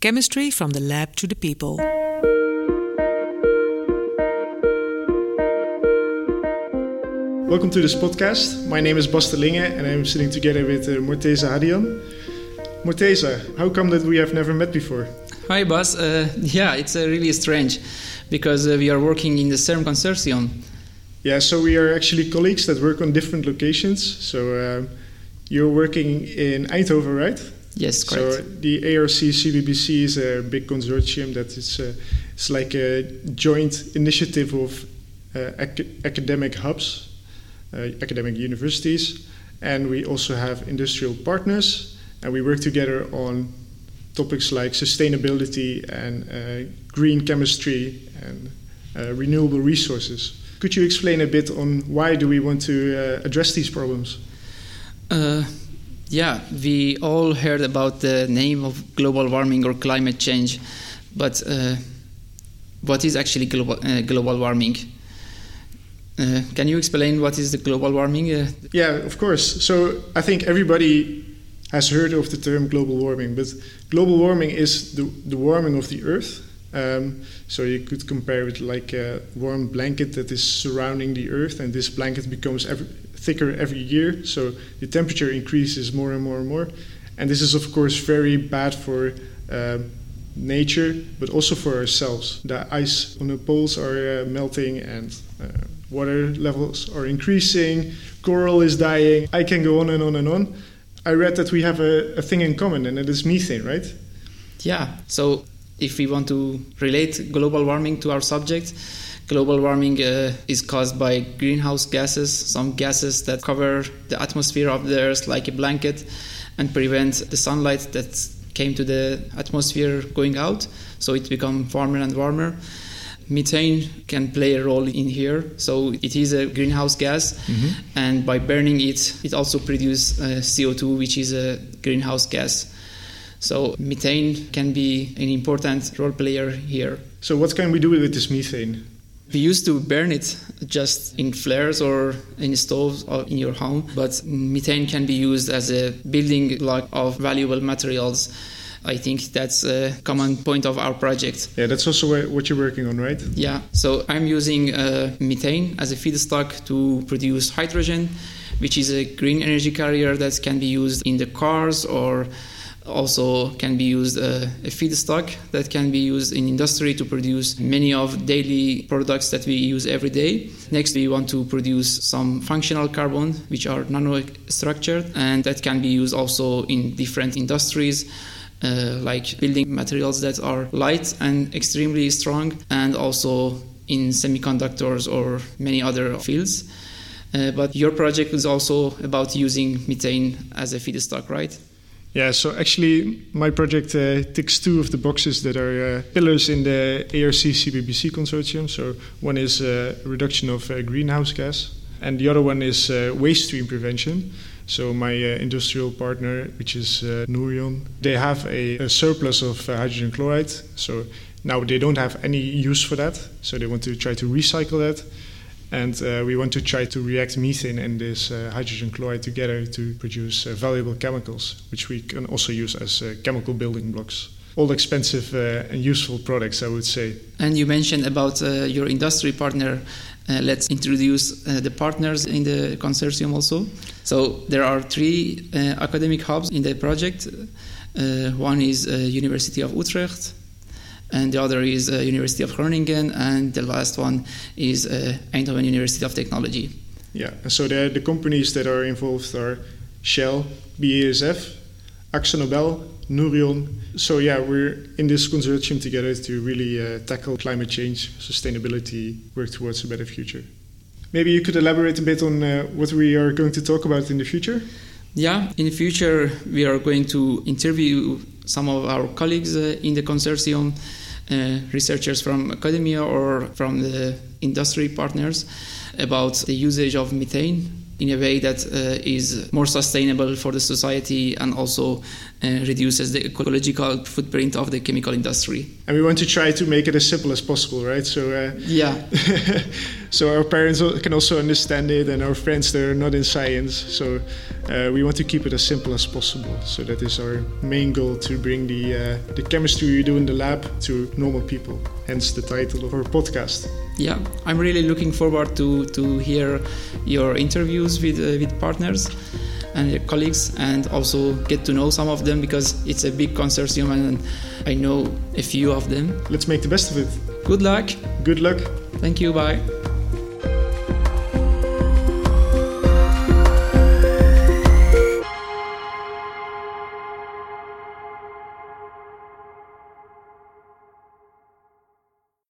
Chemistry from the lab to the people. Welcome to this podcast. My name is Bas Terlingen and I'm sitting together with uh, Morteza Hadian. Morteza, how come that we have never met before? Hi, Bas. Uh, yeah, it's uh, really strange because uh, we are working in the CERN consortium. Yeah, so we are actually colleagues that work on different locations. So uh, you're working in Eindhoven, right? Yes, correct. So the ARC CBBC is a big consortium that is uh, it's like a joint initiative of uh, ac- academic hubs, uh, academic universities, and we also have industrial partners, and we work together on topics like sustainability and uh, green chemistry and uh, renewable resources. Could you explain a bit on why do we want to uh, address these problems? Yeah, we all heard about the name of global warming or climate change, but uh, what is actually global, uh, global warming? Uh, can you explain what is the global warming? Uh, Yeah, of course. So I think everybody has heard of the term global warming, but global warming is the, the warming of the Earth. Um, so you could compare it like a warm blanket that is surrounding the Earth, and this blanket becomes thicker every year. So the temperature increases more and more and more, and this is of course very bad for um nature, but also for ourselves. The ice on the poles are uh, melting, and uh, water levels are increasing. Coral is dying. I can go on and on and on. I read that we have a, a thing in common, and it is methane, right? yeah, so if we want to relate global warming to our subject, global warming uh, is caused by greenhouse gases, some gases that cover the atmosphere of the Earth like a blanket and prevent the sunlight that came to the atmosphere going out, so it becomes warmer and warmer. Methane can play a role in here, so it is a greenhouse gas, and by burning it, it also produces uh, CO2, which is a greenhouse gas. So methane can be an important role player here. So what can we do with this methane? We used to burn it just in flares or in stoves or in your home, but methane can be used as a building block of valuable materials. I think that's a common point of our project. Yeah, that's also what you're working on, right? Yeah, so I'm using uh, methane as a feedstock to produce hydrogen, which is a green energy carrier that can be used in the cars or also can be used uh, a feedstock that can be used in industry to produce many of daily products that we use every day. Next we want to produce some functional carbon which are nano structured and that can be used also in different industries uh, like building materials that are light and extremely strong and also in semiconductors or many other fields. Uh, but your project is also about using methane as a feedstock right Yeah, so actually, my project uh, ticks two of the boxes that are uh, pillars in the ARC CBBC consortium. So, one is uh, reduction of uh, greenhouse gas, and the other one is uh, waste stream prevention. So, my uh, industrial partner, which is uh, they have a, a surplus of hydrogen chloride. So, now they don't have any use for that. So, they want to try to recycle that. And uh, we want to try to react methane and this uh, hydrogen chloride together to produce uh, valuable chemicals, which we can also use as uh, chemical building blocks. All expensive uh, and useful products, I would say. And you mentioned about uh, your industry partner. Let's introduce the partners in the consortium also. So there are three academic hubs in the project. One is University of Utrecht, and the other is uh, University of Groningen, and the last one is uh, Eindhoven University of Technology. Yeah, so the, the companies that are involved are Shell, BASF, AkzoNobel, Nouryon. So yeah, we're in this consortium together to really uh, tackle climate change, sustainability, work towards a better future. Maybe you could elaborate a bit on uh, what we are going to talk about in the future. Yeah, in the future, we are going to interview some of our colleagues uh, in the consortium, uh, researchers from academia or from the industry partners, about the usage of methane in a way that uh, is more sustainable for the society and also reduces the ecological footprint of the chemical industry. And we want to try to make it as simple as possible, right? So uh, yeah, so our parents can also understand it, and our friends that are not in science. So uh, we want to keep it as simple as possible. So that is our main goal to bring the uh, the chemistry we do in the lab to normal people. Hence the title of our podcast. Yeah, I'm really looking forward to to hear your interviews with uh, with partners and your colleagues and also get to know some of them because it's a big consortium and I know a few of them. Let's make the best of it. Good luck. Good luck. Thank you. Bye.